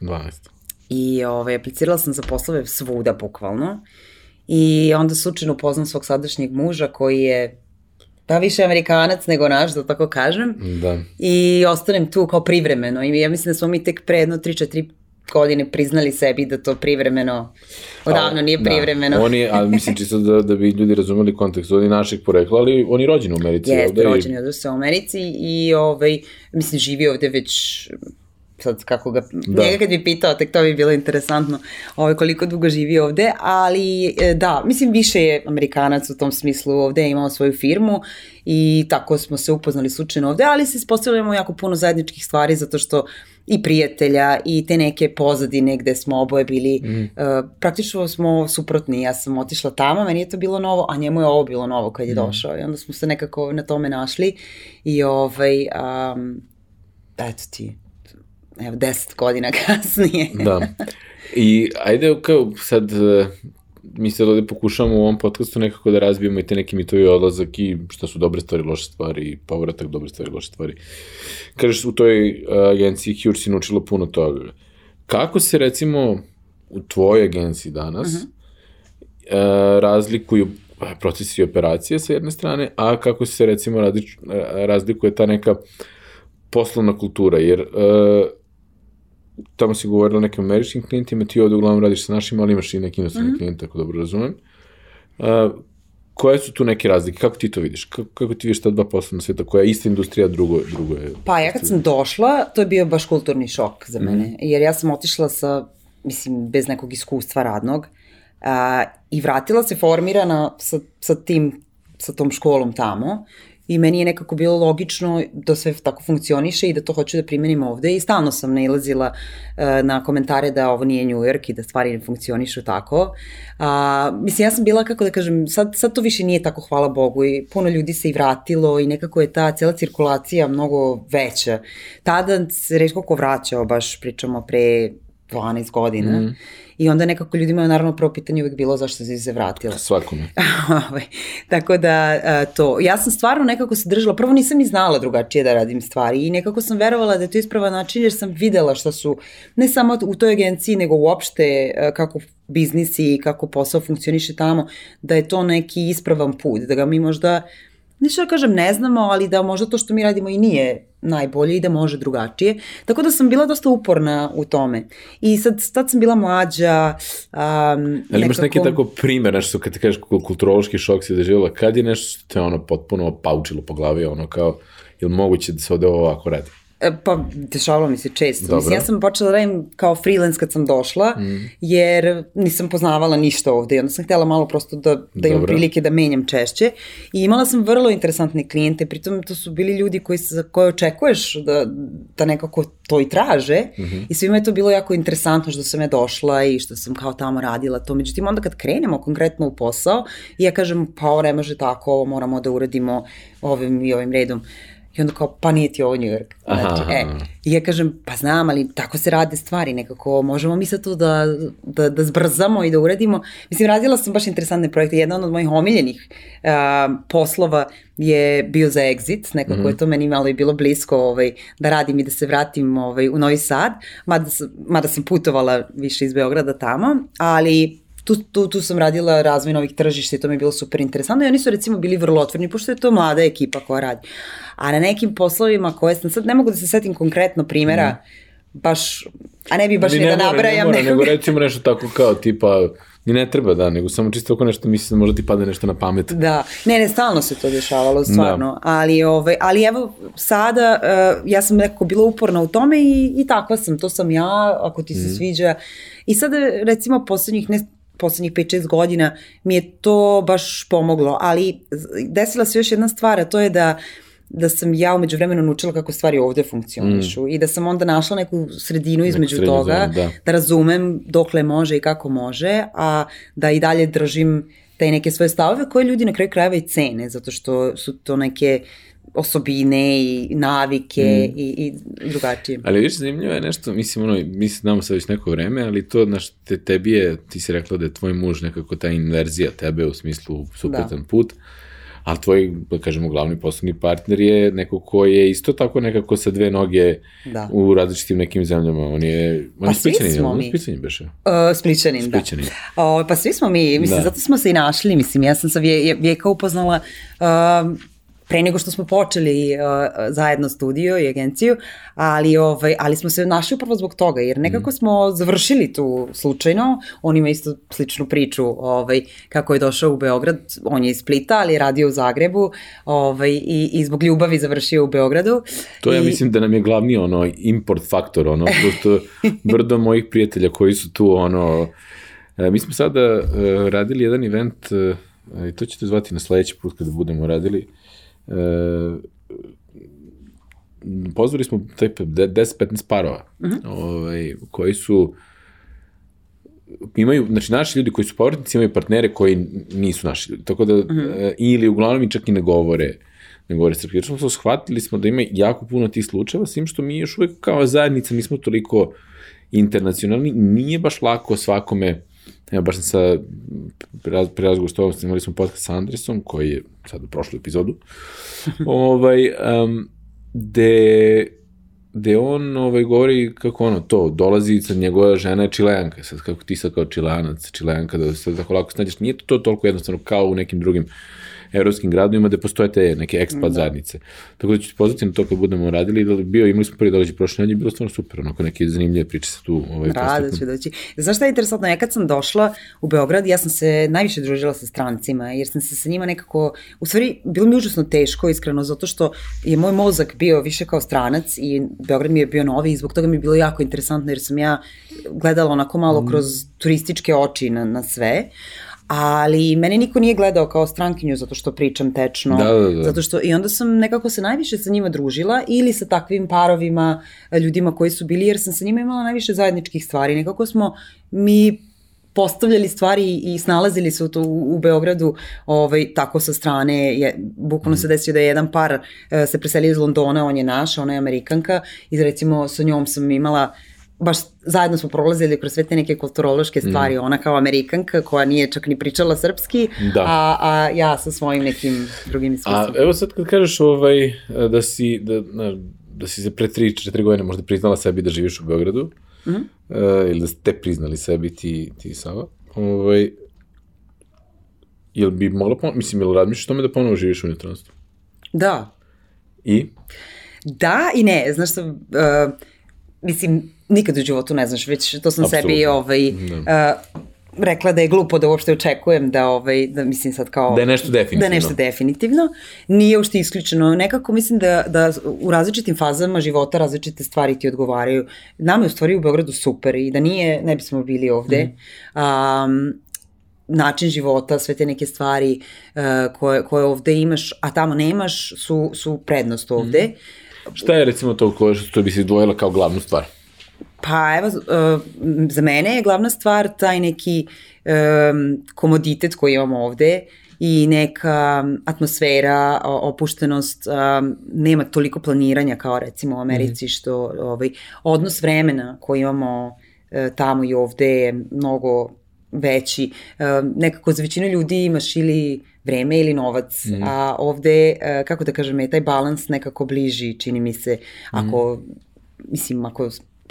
12. I ovaj, aplicirala sam za poslove svuda, bukvalno. I onda slučajno upoznam svog sadašnjeg muža koji je pa više amerikanac nego naš, da tako kažem. Da. I ostanem tu kao privremeno. I ja mislim da smo mi tek pre jedno 3-4 godine priznali sebi da to privremeno, odavno nije da. privremeno. Da. Oni, ali mislim čisto da, da bi ljudi razumeli kontekst, oni našeg porekla, ali oni rođeni u Americi. Jeste, ovde rođeni i... u Americi i ovaj, mislim živi ovde već sad kako ga, da. njega kad bi pitao, tek to bi bilo interesantno ovaj, koliko dugo živi ovde, ali e, da, mislim više je Amerikanac u tom smislu ovde, je imao svoju firmu i tako smo se upoznali slučajno ovde, ali se ispostavljamo jako puno zajedničkih stvari zato što i prijatelja i te neke pozadine gde smo oboje bili, mm. uh, praktično smo suprotni, ja sam otišla tamo, meni je to bilo novo, a njemu je ovo bilo novo kad je mm. došao i onda smo se nekako na tome našli i ovaj, um, eto ti, evo, deset godina kasnije. da. I ajde, kao sad, e, mi sad ovde pokušamo u ovom podcastu nekako da razbijemo i te neki mitovi odlazak i šta su dobre stvari, loše stvari i povratak dobre stvari, loše stvari. Kažeš, u toj uh, agenciji Huge si naučila puno toga. Kako se recimo u tvojoj agenciji danas uh -huh. uh, razlikuju procesi i operacije sa jedne strane, a kako se recimo razlikuje ta neka poslovna kultura, jer uh, tamo si govorila o nekim američkim klijentima, ti ovde uglavnom radiš sa našim, ali imaš i neki inostrani mm -hmm. klijent, tako dobro razumem. Uh, koje su tu neke razlike? Kako ti to vidiš? Kako, kako ti vidiš ta dva poslovna sveta? Koja je ista industrija, drugo, drugo je... Pa ja kad sam došla, to je bio baš kulturni šok za mene. Mm. Jer ja sam otišla sa, mislim, bez nekog iskustva radnog uh, i vratila se formirana sa, sa tim sa tom školom tamo i meni je nekako bilo logično da sve tako funkcioniše i da to hoću da primenim ovde i stalno sam nailazila uh, na komentare da ovo nije New York i da stvari ne funkcionišu tako. A, mislim, ja sam bila, kako da kažem, sad, sad to više nije tako, hvala Bogu, i puno ljudi se i vratilo i nekako je ta cela cirkulacija mnogo veća. Tada se redko ko vraćao, baš pričamo pre 12 godina. Mm. I onda nekako ljudima je naravno prvo pitanje uvek bilo zašto si se vratila. Svakome. Ovaj, tako da a, to, ja sam stvarno nekako se držala, prvo nisam ni znala drugačije da radim stvari i nekako sam verovala da je to isprava način jer sam videla šta su, ne samo u toj agenciji nego uopšte a, kako biznisi i kako posao funkcioniše tamo, da je to neki ispravan put, da ga mi možda neću da kažem ne znamo, ali da možda to što mi radimo i nije najbolje i da može drugačije. Tako da sam bila dosta uporna u tome. I sad, sad sam bila mlađa. Um, ali nekako... imaš neki tako primer, nešto kad ti kažeš kulturološki šok si doživjela, kad je nešto što te ono potpuno paučilo po glavi, ono kao, je li moguće da se ovde ovako radi? E, pa, dešavalo mi se često. Dobro. Mislim, ja sam počela da radim kao freelance kad sam došla, mm. jer nisam poznavala ništa ovde i onda sam htela malo prosto da, da imam prilike da menjam češće. I imala sam vrlo interesantne klijente, pritom to su bili ljudi koji, za koje očekuješ da, da nekako to i traže mm -hmm. i svima je to bilo jako interesantno što sam ja došla i što sam kao tamo radila to. Međutim, onda kad krenemo konkretno u posao i ja kažem pa ovo ne može tako, ovo moramo da uradimo ovim i ovim redom. Uh, I onda kao, pa nije ti ovo New York. Znači, aha, e, I ja kažem, pa znam, ali tako se rade stvari, nekako možemo mi sad to da, da, da zbrzamo i da uradimo. Mislim, radila sam baš interesantne projekte. Jedan od mojih omiljenih uh, poslova je bio za Exit, nekako mm -hmm. je to meni malo i bilo blisko ovaj, da radim i da se vratim ovaj, u Novi Sad, mada, mada sam putovala više iz Beograda tamo, ali tu, tu, tu sam radila razvoj novih tržišta i to mi je bilo super interesantno i oni su recimo bili vrlo otvorni, pošto je to mlada ekipa koja radi. A na nekim poslovima koje sam, sad ne mogu da se setim konkretno primjera, mm. baš, a ne bi baš ni da nabrajam. Ne mora, nego recimo nešto tako kao tipa, ni ne treba da, nego samo čisto oko nešto misli da možda ti padne nešto na pamet. Da, ne, ne, stalno se to dešavalo, stvarno, da. ali, ovaj, ali evo, sada, uh, ja sam nekako bila uporna u tome i, i takva sam, to sam ja, ako ti se mm. sviđa. I sada, recimo, poslednjih, ne poslednjih 5-6 godina mi je to baš pomoglo, ali desila se još jedna stvar, a to je da da sam ja umeđu vremenu naučila kako stvari ovde funkcionišu mm. i da sam onda našla neku sredinu između neku toga, da. da razumem dokle može i kako može, a da i dalje držim te neke svoje stavove koje ljudi na kraju krajeva i cene, zato što su to neke osobine i navike mm. i, i drugačije. Ali viš, zanimljivo je nešto, mislim, ono, mi se znamo sad već neko vreme, ali to, znaš, te, tebi je, ti si rekla da je tvoj muž nekako ta inverzija tebe u smislu suprotan da. put, ali tvoj, da kažemo, glavni poslovni partner je neko ko je isto tako nekako sa dve noge da. u različitim nekim zemljama. On je, on pa je spličanin, on je spličanin beše? Uh, spličanin, da. O, pa svi smo mi, mislim, da. zato smo se i našli, mislim, ja sam sa vje, vijeka upoznala uh, pre nego što smo počeli uh, zajedno studio i agenciju, ali, ovaj, ali smo se našli upravo zbog toga, jer nekako mm. smo završili tu slučajno, on ima isto sličnu priču ovaj, kako je došao u Beograd, on je iz Splita, ali je radio u Zagrebu ovaj, i, i zbog ljubavi završio u Beogradu. To ja I... mislim da nam je glavni ono import faktor, ono, pošto brdo mojih prijatelja koji su tu, ono, e, mi smo sada uh, radili jedan event, uh, i to ćete zvati na sledeći put kada budemo radili, e, pozvali smo 10-15 parova, uh mhm. -huh. ovaj, koji su imaju, znači naši ljudi koji su povratnici imaju partnere koji nisu naši ljudi, tako da, uh mhm. -huh. e, ili uglavnom i čak i ne govore ne govore srpski. Znači smo shvatili smo da ima jako puno tih slučajeva, s tim što mi još uvek kao zajednica nismo toliko internacionalni, nije baš lako svakome Evo, baš sam sa pre razgovor s tobom, imali smo podcast sa Andresom, koji je sad u prošlu epizodu, ovaj, um, de, de on ovaj, govori kako ono, to, dolazi sa njegova žena je čileanka, sad kako ti sad kao čilanac, čileanka, da se tako lako snađeš, nije to toliko jednostavno kao u nekim drugim uh, evropskim gradovima gde postoje te neke ekspat da. zajednice. Tako da ću ti pozvati na to kad budemo radili, da bio, imali smo prvi događaj prošle nedelje, bilo stvarno super, onako neke zanimljive priče se tu ovaj, Rada ću doći. Znaš šta je interesantno, ja kad sam došla u Beograd, ja sam se najviše družila sa strancima, jer sam se sa njima nekako, u stvari, bilo mi užasno teško, iskreno, zato što je moj mozak bio više kao stranac i Beograd mi je bio novi i zbog toga mi je bilo jako interesantno, jer sam ja gledala onako malo mm. kroz turističke oči na, na sve, ali mene niko nije gledao kao strankinju zato što pričam tečno. Da, da, da. Zato što, I onda sam nekako se najviše sa njima družila ili sa takvim parovima, ljudima koji su bili, jer sam sa njima imala najviše zajedničkih stvari. Nekako smo mi postavljali stvari i snalazili se u, to, u, Beogradu ovaj, tako sa strane. Je, bukvalno se desio da je jedan par uh, se preselio iz Londona, on je naš, ona je Amerikanka i recimo sa njom sam imala baš zajedno smo prolazili kroz sve te neke kulturološke stvari, mm. ona kao Amerikanka koja nije čak ni pričala srpski, da. a, a ja sa svojim nekim drugim iskustvom. A evo sad kad kažeš ovaj, da si, da, da si se pre 3-4 godine možda priznala sebi da živiš u Beogradu, mm -hmm. uh, ili da ste priznali sebi ti, ti Sava, ovaj, jel bi mogla, ponovno, mislim, jel razmišljaš tome da ponovo živiš u inostranstvu? Da. I? Da i ne, znaš sam, uh, mislim, nikad u životu ne znaš, već to sam Absolutno. sebi ovaj, da. uh, rekla da je glupo da uopšte očekujem da ovaj da mislim sad kao da je nešto definitivno. Da je nešto definitivno. Nije uopšte isključeno. Nekako mislim da da u različitim fazama života različite stvari ti odgovaraju. Nama je u stvari u Beogradu super i da nije ne bismo bili ovde. Mm. Um, način života, sve te neke stvari uh, koje, koje ovde imaš, a tamo nemaš, su, su prednost ovde. Mm. Šta je recimo to koje što bi se dvojila kao glavnu stvar? Pa evo, uh, za mene je glavna stvar taj neki um, komoditet koji imamo ovde i neka atmosfera, opuštenost, um, nema toliko planiranja kao recimo u Americi, mm. što ovaj, odnos vremena koji imamo tamo i ovde je mnogo veći. Nekako za većinu ljudi imaš ili vreme ili novac, mm. a ovde, kako da kažem, je taj balans nekako bliži, čini mi se, ako, mm. mislim, ako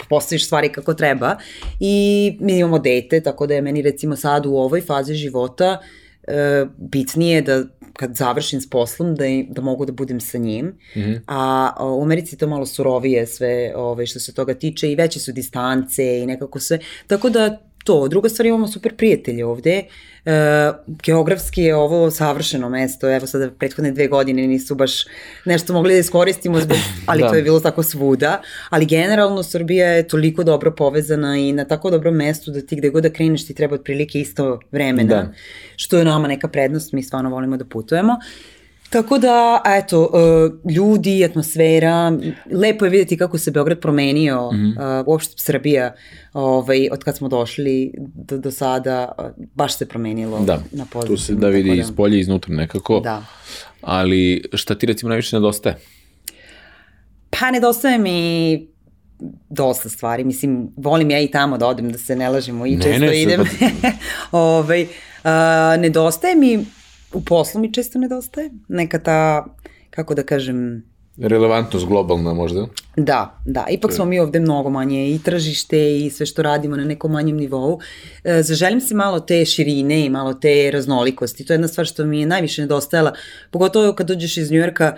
postaviš stvari kako treba i mi imamo dete, tako da je meni recimo sad u ovoj fazi života e, bitnije da kad završim s poslom da, da mogu da budem sa njim, mm -hmm. a u Americi to malo surovije sve ovaj, što se toga tiče i veće su distance i nekako sve, tako da to. Druga stvar, imamo super prijatelje ovde. E, geografski je ovo savršeno mesto. Evo sada prethodne dve godine nisu baš nešto mogli da iskoristimo, zbog, ali da. to je bilo tako svuda. Ali generalno Srbija je toliko dobro povezana i na tako dobrom mestu da ti gde god da kreneš ti treba otprilike isto vremena. Da. Što je nama neka prednost, mi stvarno volimo da putujemo. Tako da, eto, uh, ljudi, atmosfera, lepo je videti kako se Beograd promenio, mm -hmm. uopšte Srbija, ovaj, od kad smo došli do, do sada, uh, baš se promenilo da, na pozitivno. Tu se da vidi da... iz polja i iznutra nekako. Da. Ali šta ti recimo najviše nedostaje? Pa nedostaje mi dosta stvari. Mislim, volim ja i tamo da odem, da se ne lažemo i ne, često ne, idem. ovaj, uh, nedostaje mi u poslu mi često nedostaje. Neka ta, kako da kažem... Relevantnost globalna možda? Da, da. Ipak smo mi ovde mnogo manje i tržište i sve što radimo na nekom manjem nivou. E, zaželim se malo te širine i malo te raznolikosti. To je jedna stvar što mi je najviše nedostajala. Pogotovo kad dođeš iz Njujorka,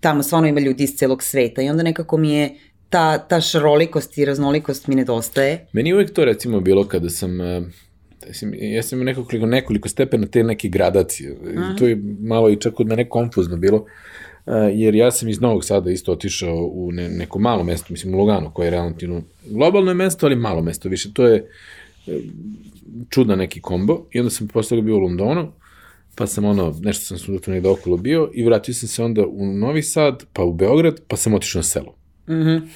tamo stvarno ima ljudi iz celog sveta i onda nekako mi je ta, ta šarolikost i raznolikost mi nedostaje. Meni uvek to recimo bilo kada sam e, ja sam imao nekoliko, nekoliko stepena te neke gradacije. Aha. To je malo i čak od mene konfuzno bilo. Uh, jer ja sam iz Novog Sada isto otišao u ne, neko malo mesto, mislim u Lugano, koje je relativno globalno je mesto, ali malo mesto više. To je uh, čudna neki kombo. I onda sam posle toga bio u Londonu, pa sam ono, nešto sam su tu negde okolo bio i vratio sam se onda u Novi Sad, pa u Beograd, pa sam otišao na selo. Mhm. Mm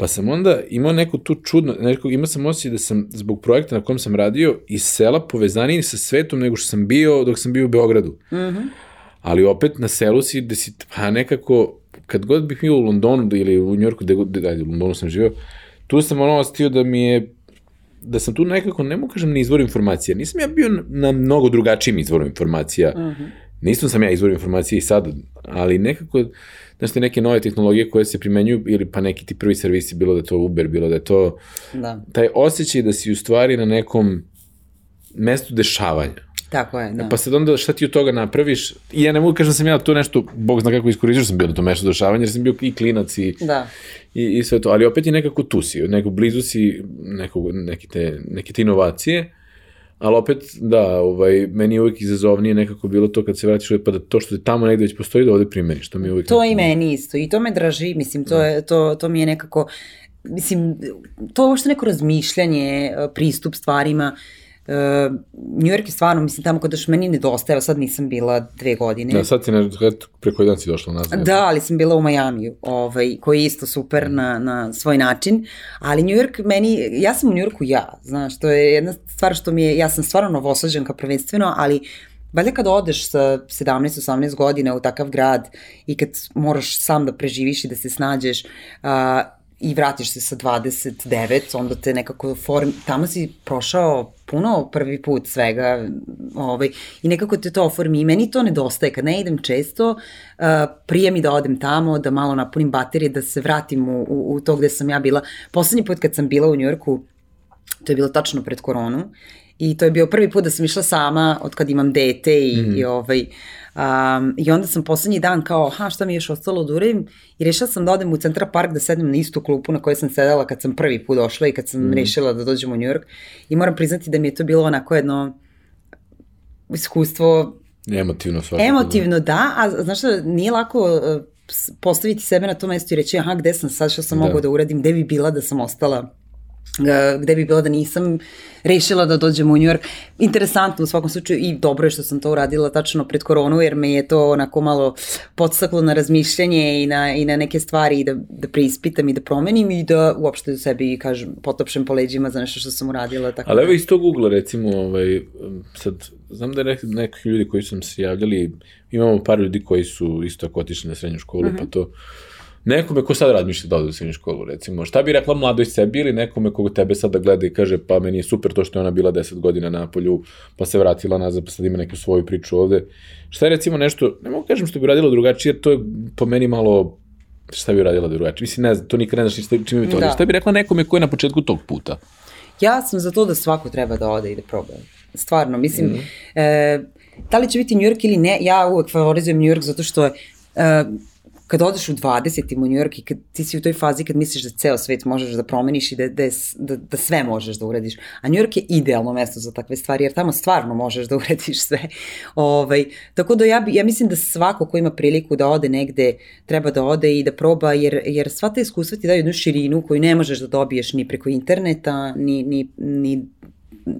Pa sam onda imao neku tu čudno, neko, imao sam osjećaj da sam zbog projekta na kom sam radio iz sela povezaniji sa svetom nego što sam bio dok sam bio u Beogradu. Mm -hmm. Ali opet na selu si, da si, pa nekako, kad god bih bio u Londonu ili u Njorku, gde, gde, gde, u Londonu sam živio, tu sam ono ostio da mi je da sam tu nekako, ne mogu kažem, na izvoru informacija. Nisam ja bio na, na mnogo drugačijim izvorom informacija. Mm -hmm. Nisam sam ja izvor informacije i sad, ali nekako znaš te neke nove tehnologije koje se primenjuju ili pa neki ti prvi servisi, bilo da je to Uber, bilo da je to da. taj osjećaj da si u stvari na nekom mestu dešavanja. Tako je, da. Pa sad onda šta ti od toga napraviš, i ja ne mogu kažem da sam ja to nešto, bog zna kako iskoristio sam bio na to mesto dešavanja, jer sam bio i klinac i, da. i, i sve to, ali opet je nekako tu si, neko blizu si nekog, neke, te, neke te inovacije, Ali opet, da, ovaj, meni je uvijek izazovnije nekako bilo to kad se vratiš ovdje, pa da to što je tamo negde već postoji da ovde primeniš, to mi je uvijek... To nekako... i meni isto, i to me draži, mislim, to, da. je, to, to mi je nekako, mislim, to je uopšte neko razmišljanje, pristup stvarima, New York je stvarno, mislim, tamo kada još meni nedostaje, evo sad nisam bila dve godine. Da, sad ti ne, preko jedan si došla nazad. Da, ali sam bila u Majamiju, ovaj, koji je isto super na, na svoj način, ali New York meni, ja sam u New Yorku ja, znaš, to je jedna stvar što mi je, ja sam stvarno novosađanka prvenstveno, ali Valjda kad odeš sa 17-18 godina u takav grad i kad moraš sam da preživiš i da se snađeš, a, i vratiš se sa 29, onda te nekako form, tamo si prošao puno prvi put svega ovaj, i nekako te to oformi. I meni to nedostaje, kad ne idem često, uh, prije mi da odem tamo, da malo napunim baterije, da se vratim u, u, u to gde sam ja bila. Poslednji put kad sam bila u Njujorku, to je bilo tačno pred koronu i to je bio prvi put da sam išla sama od kad imam dete i, mm i ovaj, Um, I onda sam poslednji dan kao, ha, šta mi je još ostalo da uradim? I rešila sam da odem u Central Park da sedem na istu klupu na kojoj sam sedela kad sam prvi put došla i kad sam mm. rešila da dođem u New York. I moram priznati da mi je to bilo onako jedno iskustvo... Emotivno svakako. Emotivno, da, da a znaš šta, nije lako uh, postaviti sebe na to mesto i reći, aha, gde sam sad, što sam da. mogla da uradim, gde bi bila da sam ostala gde bi bilo da nisam rešila da dođem u New York. Interesantno u svakom slučaju i dobro je što sam to uradila tačno pred koronu jer me je to onako malo podstaklo na razmišljanje i na, i na neke stvari i da, da preispitam i da promenim i da uopšte sebi kažem potopšem po leđima za nešto što sam uradila. Tako Ali da. evo iz tog ugla recimo ovaj, sad znam da je nek, neki ljudi koji su nam se javljali imamo par ljudi koji su isto tako otišli na srednju školu uh -huh. pa mhm. to nekome ko sad razmišlja da ode u srednju školu, recimo, šta bi rekla mladoj sebi ili nekome koga tebe sada gleda i kaže, pa meni je super to što je ona bila 10 godina na polju, pa se vratila nazad, pa sad ima neku svoju priču ovde. Šta je recimo nešto, ne mogu kažem što bi radila drugačije, jer to je po meni malo šta bi radila drugačije. Mislim, ne znam, to nikad ne znaš čime bi to da. Šta bi rekla nekome ko je na početku tog puta? Ja sam za to da svako treba da ode i da proba. Stvarno, mislim, mm -hmm. e, da li će biti New York ili ne, ja uvek favorizujem New York zato što je e, kad odeš u 20. u New York i kad ti si u toj fazi kad misliš da ceo svet možeš da promeniš i da, da, da, da sve možeš da uradiš. A New York je idealno mesto za takve stvari, jer tamo stvarno možeš da uradiš sve. Ovaj, tako da ja, ja mislim da svako ko ima priliku da ode negde, treba da ode i da proba, jer, jer sva ta iskustva ti daju jednu širinu koju ne možeš da dobiješ ni preko interneta, ni, ni, ni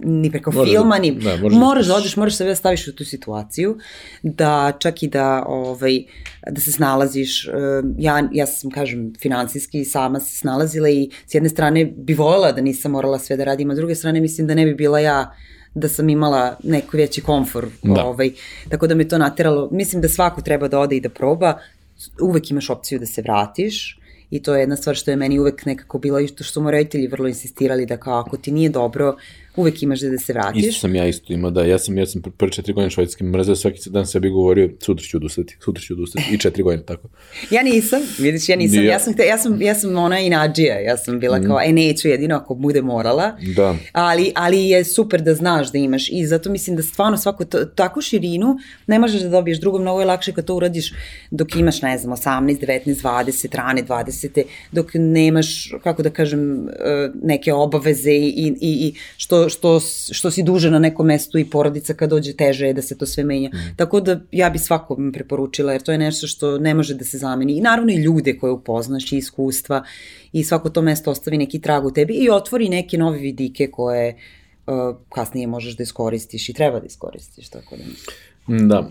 ni preko može filma, da- ni, da, može da moraš da odeš, moraš sebe da staviš u tu situaciju, da čak i da, ovaj, da se snalaziš, ja, ja sam, kažem, finansijski sama se snalazila i s jedne strane bi voljela da nisam morala sve da radim, a s druge strane mislim da ne bi bila ja da sam imala neko veći komfor. Da. Ovaj, tako da me to nateralo. Mislim da svako treba da ode i da proba. Uvek imaš opciju da se vratiš i to je jedna stvar što je meni uvek nekako bila i što su mu roditelji vrlo insistirali da kao ako ti nije dobro, uvek imaš da se vratiš. Isto sam ja isto imao, da, ja sam, ja sam prvi četiri godine švajcarski mrzeo, svaki dan sebi govorio, sutra ću odustati, sutra ću odustati, i četiri godine, tako. ja nisam, vidiš, ja nisam, ja, ja sam, ja sam, ja sam ona inađija, ja sam bila mm. kao, e, neću jedino ako bude morala, da. ali, ali je super da znaš da imaš i zato mislim da stvarno svako to, takvu širinu ne možeš da dobiješ, drugo mnogo je lakše kad to uradiš dok imaš, ne znam, 18, 19, 20, rane 20, dok nemaš, kako da kažem, e, neke obaveze i, i, i što što, što si duže na nekom mestu i porodica kad dođe teže je da se to sve menja. Mm. Tako da ja bi svakom preporučila jer to je nešto što ne može da se zameni. I naravno i ljude koje upoznaš i iskustva i svako to mesto ostavi neki trag u tebi i otvori neke nove vidike koje uh, kasnije možeš da iskoristiš i treba da iskoristiš. Tako da. Da.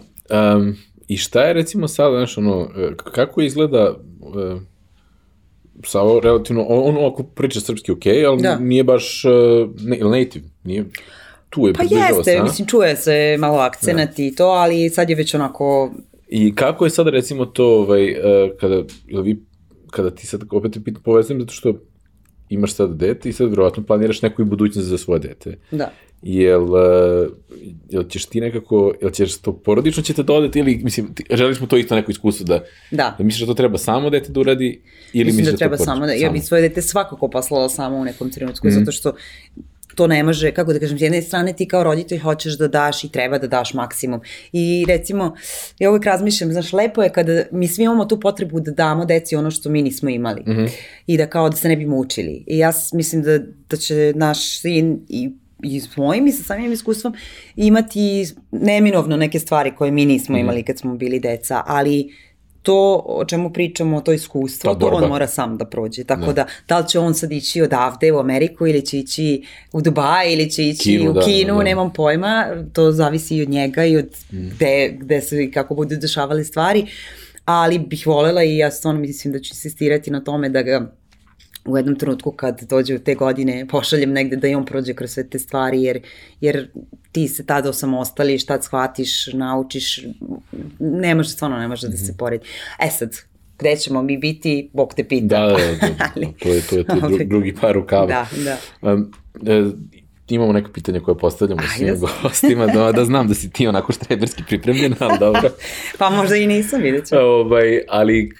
Um, I šta je recimo sad, znaš, ono, e, kako izgleda uh, sa ovo relativno, on ako priča srpski ok, ali da. nije baš uh, native, nije, tu je Pa jeste, se, mislim, čuje se malo akcenat da. i to, ali sad je već onako... I kako je sad recimo to, ovaj, uh, kada, vi, kada ti sad opet povezujem, zato što imaš sad dete i sad vjerovatno planiraš neku i budućnost za svoje dete. Da. Jel, uh, jel ćeš ti nekako, jel ćeš to porodično ćete dodati ili, mislim, ti, želi smo to isto neko iskustvo da, da. da misliš da to treba samo dete da uradi ili mislim misliš da, da treba to samo da, ja bih svoje dete svakako poslala samo u nekom trenutku, mm -hmm. zato što to ne može, kako da kažem, s jedne strane ti kao roditelj hoćeš da daš i treba da daš maksimum. I recimo, ja uvek razmišljam, znaš, lepo je kada mi svi imamo tu potrebu da damo deci ono što mi nismo imali. Mm -hmm. I da kao da se ne bi mučili. I ja mislim da, da će naš sin i i s mojim i sa samim iskustvom imati neminovno neke stvari koje mi nismo mhm. imali kad smo bili deca, ali to o čemu pričamo, to iskustvo, Ta to on borba. mora sam da prođe. Tako Da. da, da li će on sad ići odavde u Ameriku ili će ići u Dubaj ili će ići Kinu, u da, Kinu, da. nemam pojma, to zavisi i od njega i od gde, gde se i kako budu dešavale stvari, ali bih volela i ja stvarno mislim da ću insistirati na tome da ga u jednom trenutku kad dođe u te godine pošaljem negde da i on prođe kroz sve te stvari jer, jer ti se tada osamostališ, tad shvatiš, naučiš, ne može, stvarno ne može da se poredi. E sad, gde ćemo mi biti, Bog te pita. Da, da, da, da, Ali- to je, to je, to je drugi par rukava. Da, da. Um, imamo neka pitanja koje postavljamo Ajde. svim gostima, da, da znam da si ti onako štreberski pripremljen, ali dobro. Pa možda i nisam, vidjet ćemo. ovaj, ali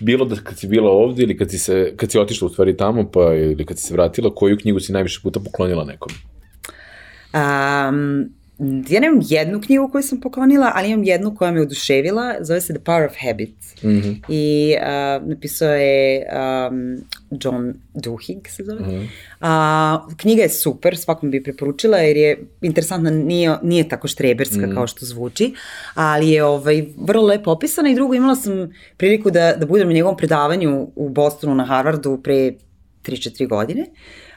bilo da kad si bila ovde ili kad si, se, kad si otišla u stvari tamo, pa ili kad si se vratila, koju knjigu si najviše puta poklonila nekom? Um, ja nemam jednu knjigu koju sam poklonila, ali imam jednu koja me oduševila, zove se The Power of Habit. Mm -hmm. I uh, napisao je um, John Duhigg se zove. Mhm. A, knjiga je super, svakom bi preporučila jer je interesantna, nije, nije tako štreberska Mhm. kao što zvuči, ali je ovaj, vrlo lepo opisana i drugo imala sam priliku da, da budem na njegovom predavanju u Bostonu na Harvardu pre 3-4 godine.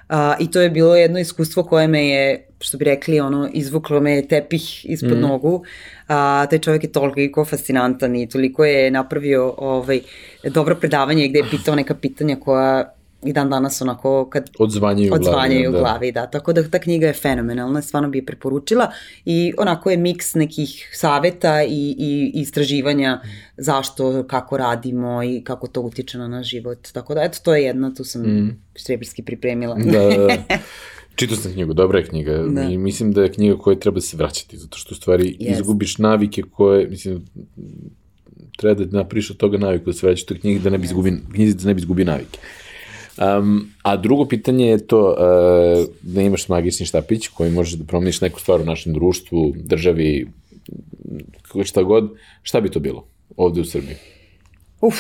A, I to je bilo jedno iskustvo koje me je, što bi rekli, ono, izvuklo me tepih ispod mm. nogu. A, taj čovjek je toliko fascinantan i toliko je napravio ovaj, dobro predavanje gde je pitao neka pitanja koja i dan danas onako kad Odzvanjaju u glavi. odzvanjaju u da. glavi, da. Tako da ta knjiga je fenomenalna, stvarno bi je preporučila i onako je miks nekih saveta i, i istraživanja zašto, kako radimo i kako to utiče na naš život. Tako da, eto, to je jedna, tu sam mm. štreberski pripremila. Da, da, da. Čitao sam knjigu, dobra je knjiga Da. i mislim da je knjiga koja treba se vraćati, zato što u stvari Jest. izgubiš navike koje, mislim, treba da napriš od toga naviku da se vraćaš toj knjigi da ne bi izgubi, knjizi da ne bi izgubi navike. Um, a drugo pitanje je to uh, da imaš magični štapić koji možeš da promeniš neku stvar u našem društvu, državi, kako šta god, šta bi to bilo ovde u Srbiji? Uf,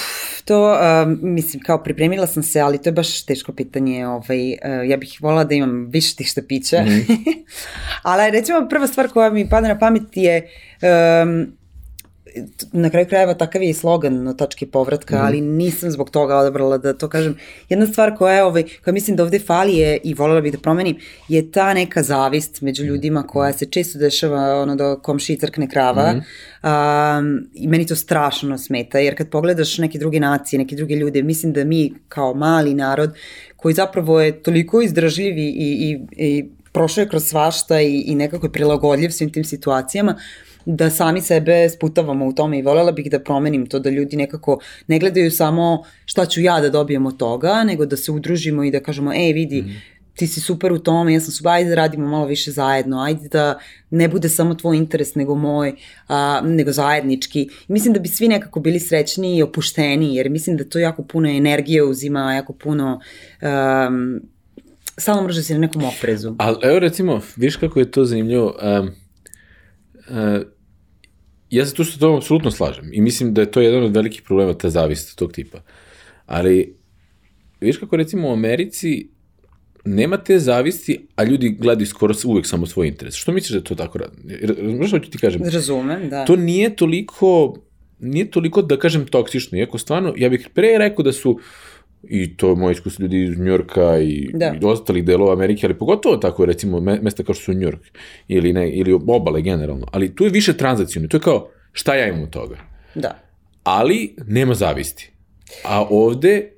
to, um, mislim, kao pripremila sam se, ali to je baš teško pitanje. Ovaj, uh, ja bih volila da imam više tih štapića. Mm -hmm. ali recimo prva stvar koja mi pada na pamet je um, na kraju krajeva takav je i slogan na tački povratka, mm ali nisam zbog toga odabrala da to kažem. Jedna stvar koja je, ovaj, koja mislim da ovde fali je, i voljela bih da promenim, je ta neka zavist među ljudima koja se često dešava ono da komšiji crkne krava. Mm um, I meni to strašno smeta, jer kad pogledaš neke druge nacije, neke druge ljude, mislim da mi kao mali narod koji zapravo je toliko izdržljiv i, i, i prošao je kroz svašta i, i nekako je prilagodljiv svim tim situacijama, da sami sebe sputavamo u tome i voljela bih da promenim to da ljudi nekako ne gledaju samo šta ću ja da dobijem od toga, nego da se udružimo i da kažemo, ej vidi, mm. ti si super u tome, ja sam super, ajde da radimo malo više zajedno, ajde da ne bude samo tvoj interes nego moj, a, nego zajednički. Mislim da bi svi nekako bili srećni i opušteni, jer mislim da to jako puno energije uzima, jako puno um, stalno mrže se na nekom oprezu. Ali evo recimo, viš kako je to zanimljivo, um, uh, ja se tu što to apsolutno slažem i mislim da je to jedan od velikih problema ta zavist tog tipa. Ali, viš kako recimo u Americi nema te zavisti, a ljudi gledaju skoro uvek samo svoj interes. Što misliš da je to tako radi? Razumeš što ću ti kažem? Razumem, da. To nije toliko, nije toliko da kažem toksično, iako stvarno, ja bih pre rekao da su i to je moje iskustvo ljudi iz Njorka i, Da. i ostalih delova Amerike, ali pogotovo tako recimo me- mesta kao što su Njork ili, ne, ili obale generalno, ali tu je više tranzacijalno, to je kao šta ja imam od toga, Da. ali nema zavisti, a ovde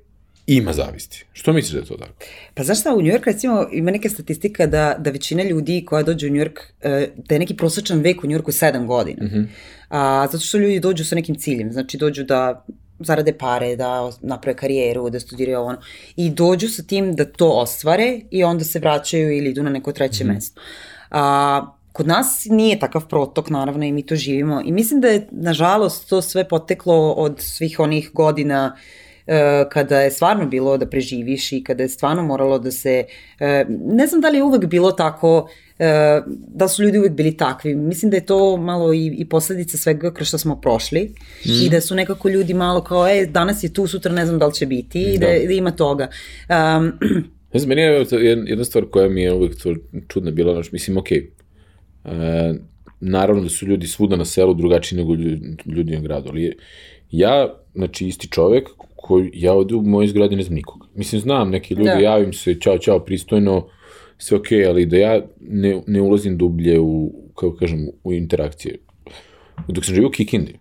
ima zavisti. Što misliš da je to tako? Pa znaš šta, u Njujork recimo ima neka statistika da, da većina ljudi koja dođe u Njujork, e, da je neki prosječan vek u Njujorku 7 godina. Mm -hmm. A, zato što ljudi dođu sa nekim ciljem, znači dođu da zarade pare, da naprave karijeru, da studiraju ovo. I dođu sa tim da to ostvare i onda se vraćaju ili idu na neko treće mm mesto. A, kod nas nije takav protok, naravno, i mi to živimo. I mislim da je, nažalost, to sve poteklo od svih onih godina e, kada je stvarno bilo da preživiš i kada je stvarno moralo da se, e, ne znam da li je uvek bilo tako, da su ljudi uvek bili takvi. Mislim da je to malo i, i posledica svega kroz što smo prošli mm. i da su nekako ljudi malo kao, e, danas je tu, sutra ne znam da li će biti i da, Da. da ima toga. Um, Ne znam, meni je jedna stvar koja mi je uvek čudna bila, znaš, mislim, okej, e, naravno da su ljudi svuda na selu drugačiji nego ljudi, na gradu, ali Ja, znači, isti čovek koji, ja ovde u mojoj zgradi ne znam nikoga. Mislim, znam, neki ljudi, Da. da. javim se, čao, čao, pristojno, sve okay, ali da ja ne, ne ulazim dublje u, kako kažem, u interakcije. Dok sam živio u Kikindi,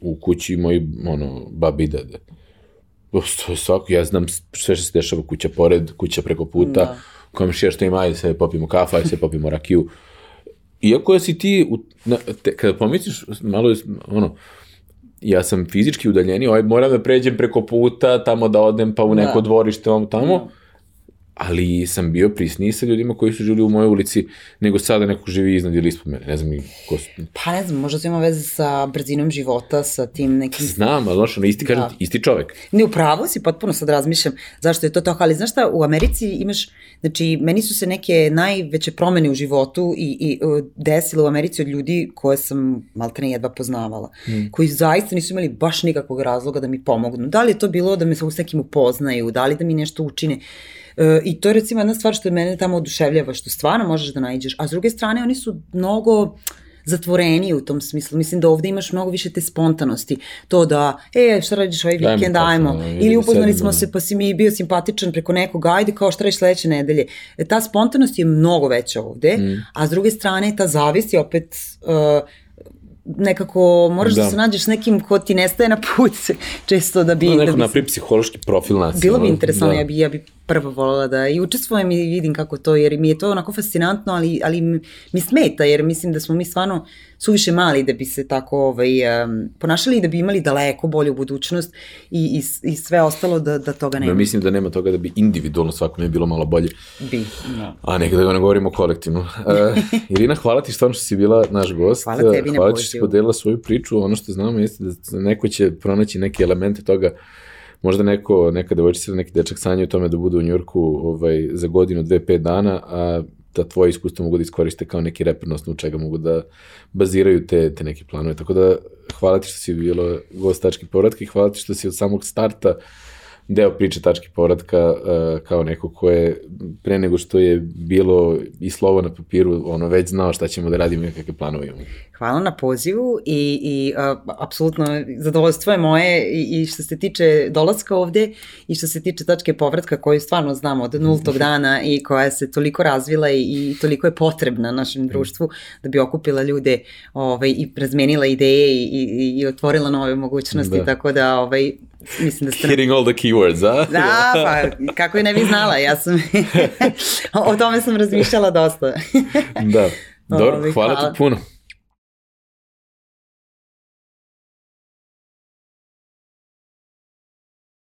u kući moji, ono, babi i dede, svako, ja znam sve što se dešava, kuća pored, kuća preko puta, Da. da. komšija što ima, ajde se popimo kafa, ajde se popimo rakiju. Iako si ti, u, na, te, kada pomisliš, malo je, ono, ja sam fizički udaljeniji, ovaj, moram da pređem preko puta, tamo da odem, pa u neko Da. dvorište, ovom tamo, ali sam bio prisniji sa ljudima koji su živjeli u mojoj ulici, nego sada neko živi iznad ili ispod mene, ne znam ko su. Pa ne znam, možda to ima veze sa brzinom života, sa tim nekim... Znam, ali znaš, ono, isti, kažem, Da. ti, isti čovek. Ne, u pravu si, potpuno sad razmišljam zašto je to tako, ali znaš šta, u Americi imaš, znači, meni su se neke najveće promene u životu i, i uh, desile u Americi od ljudi koje sam maltene jedva poznavala, mm. koji zaista nisu imali baš nikakvog razloga da mi pomognu. Da li je to bilo da me s nekim upoznaju, da li da mi nešto učine, E, I to je recimo jedna stvar što mene tamo oduševljava, što stvarno možeš da nađeš. A s druge strane, oni su mnogo zatvoreniji u tom smislu. Mislim da ovde imaš mnogo više te spontanosti. To da, e, šta radiš ovaj vikend, ajmo. ono, Ili ili upoznali smo ono. se, pa si mi bio simpatičan preko nekog, ajde kao šta radiš sledeće nedelje. E, ta spontanost je mnogo veća ovde, Mm. a s druge strane ta zavis je opet uh, nekako moraš da. Da. se nađeš nekim ko ti nestaje na put često da bi... No, da neko bi napravi psihološki profil nas. Bilo bi interesantno, da. ja bi, ja bi prvo voljela da i učestvujem i vidim kako to, jer mi je to onako fascinantno, ali, ali mi- smeta, jer mislim da smo mi stvarno suviše mali da bi se tako ovaj, um, ponašali i da bi imali daleko bolju budućnost i, i, i sve ostalo da, da toga nema. Ja mislim da nema toga da bi individualno svakome bilo malo bolje. Bi, no. A nekada da ne govorimo kolektivno. Uh, Irina, hvala ti stvarno što si bila naš gost. Hvala tebi na Hvala ti što si podelila svoju priču. Ono što znamo jeste da neko će pronaći neke elemente toga možda neko, neka devojčica ili neki dečak sanja o tome da bude u Njurku ovaj, za godinu, dve, pet dana, a da tvoje iskustvo mogu da iskoriste kao neki reper osnovu čega mogu da baziraju te, te neke planove. Tako da hvala ti što si bila gost tački povratka i hvala ti što si od samog starta deo priče tačke povratka uh, kao neko ko je pre nego što je bilo i slovo na papiru, ono već znao šta ćemo da radimo i kakve planove imamo. Hvala na pozivu i, i a, apsolutno zadovoljstvo je moje i, i što se tiče dolaska ovde i što se tiče tačke povratka koju stvarno znamo od nultog dana i koja se toliko razvila i, i toliko je potrebna našem društvu da bi okupila ljude ovaj, i razmenila ideje i, i, i otvorila nove mogućnosti, Da. tako da ovaj, mislim da ste... Hitting all the keywords, a? Da, pa kako je ne bi znala, ja sam, o tome sam razmišljala dosta. da. Dobro, hvala, hvala. ti puno.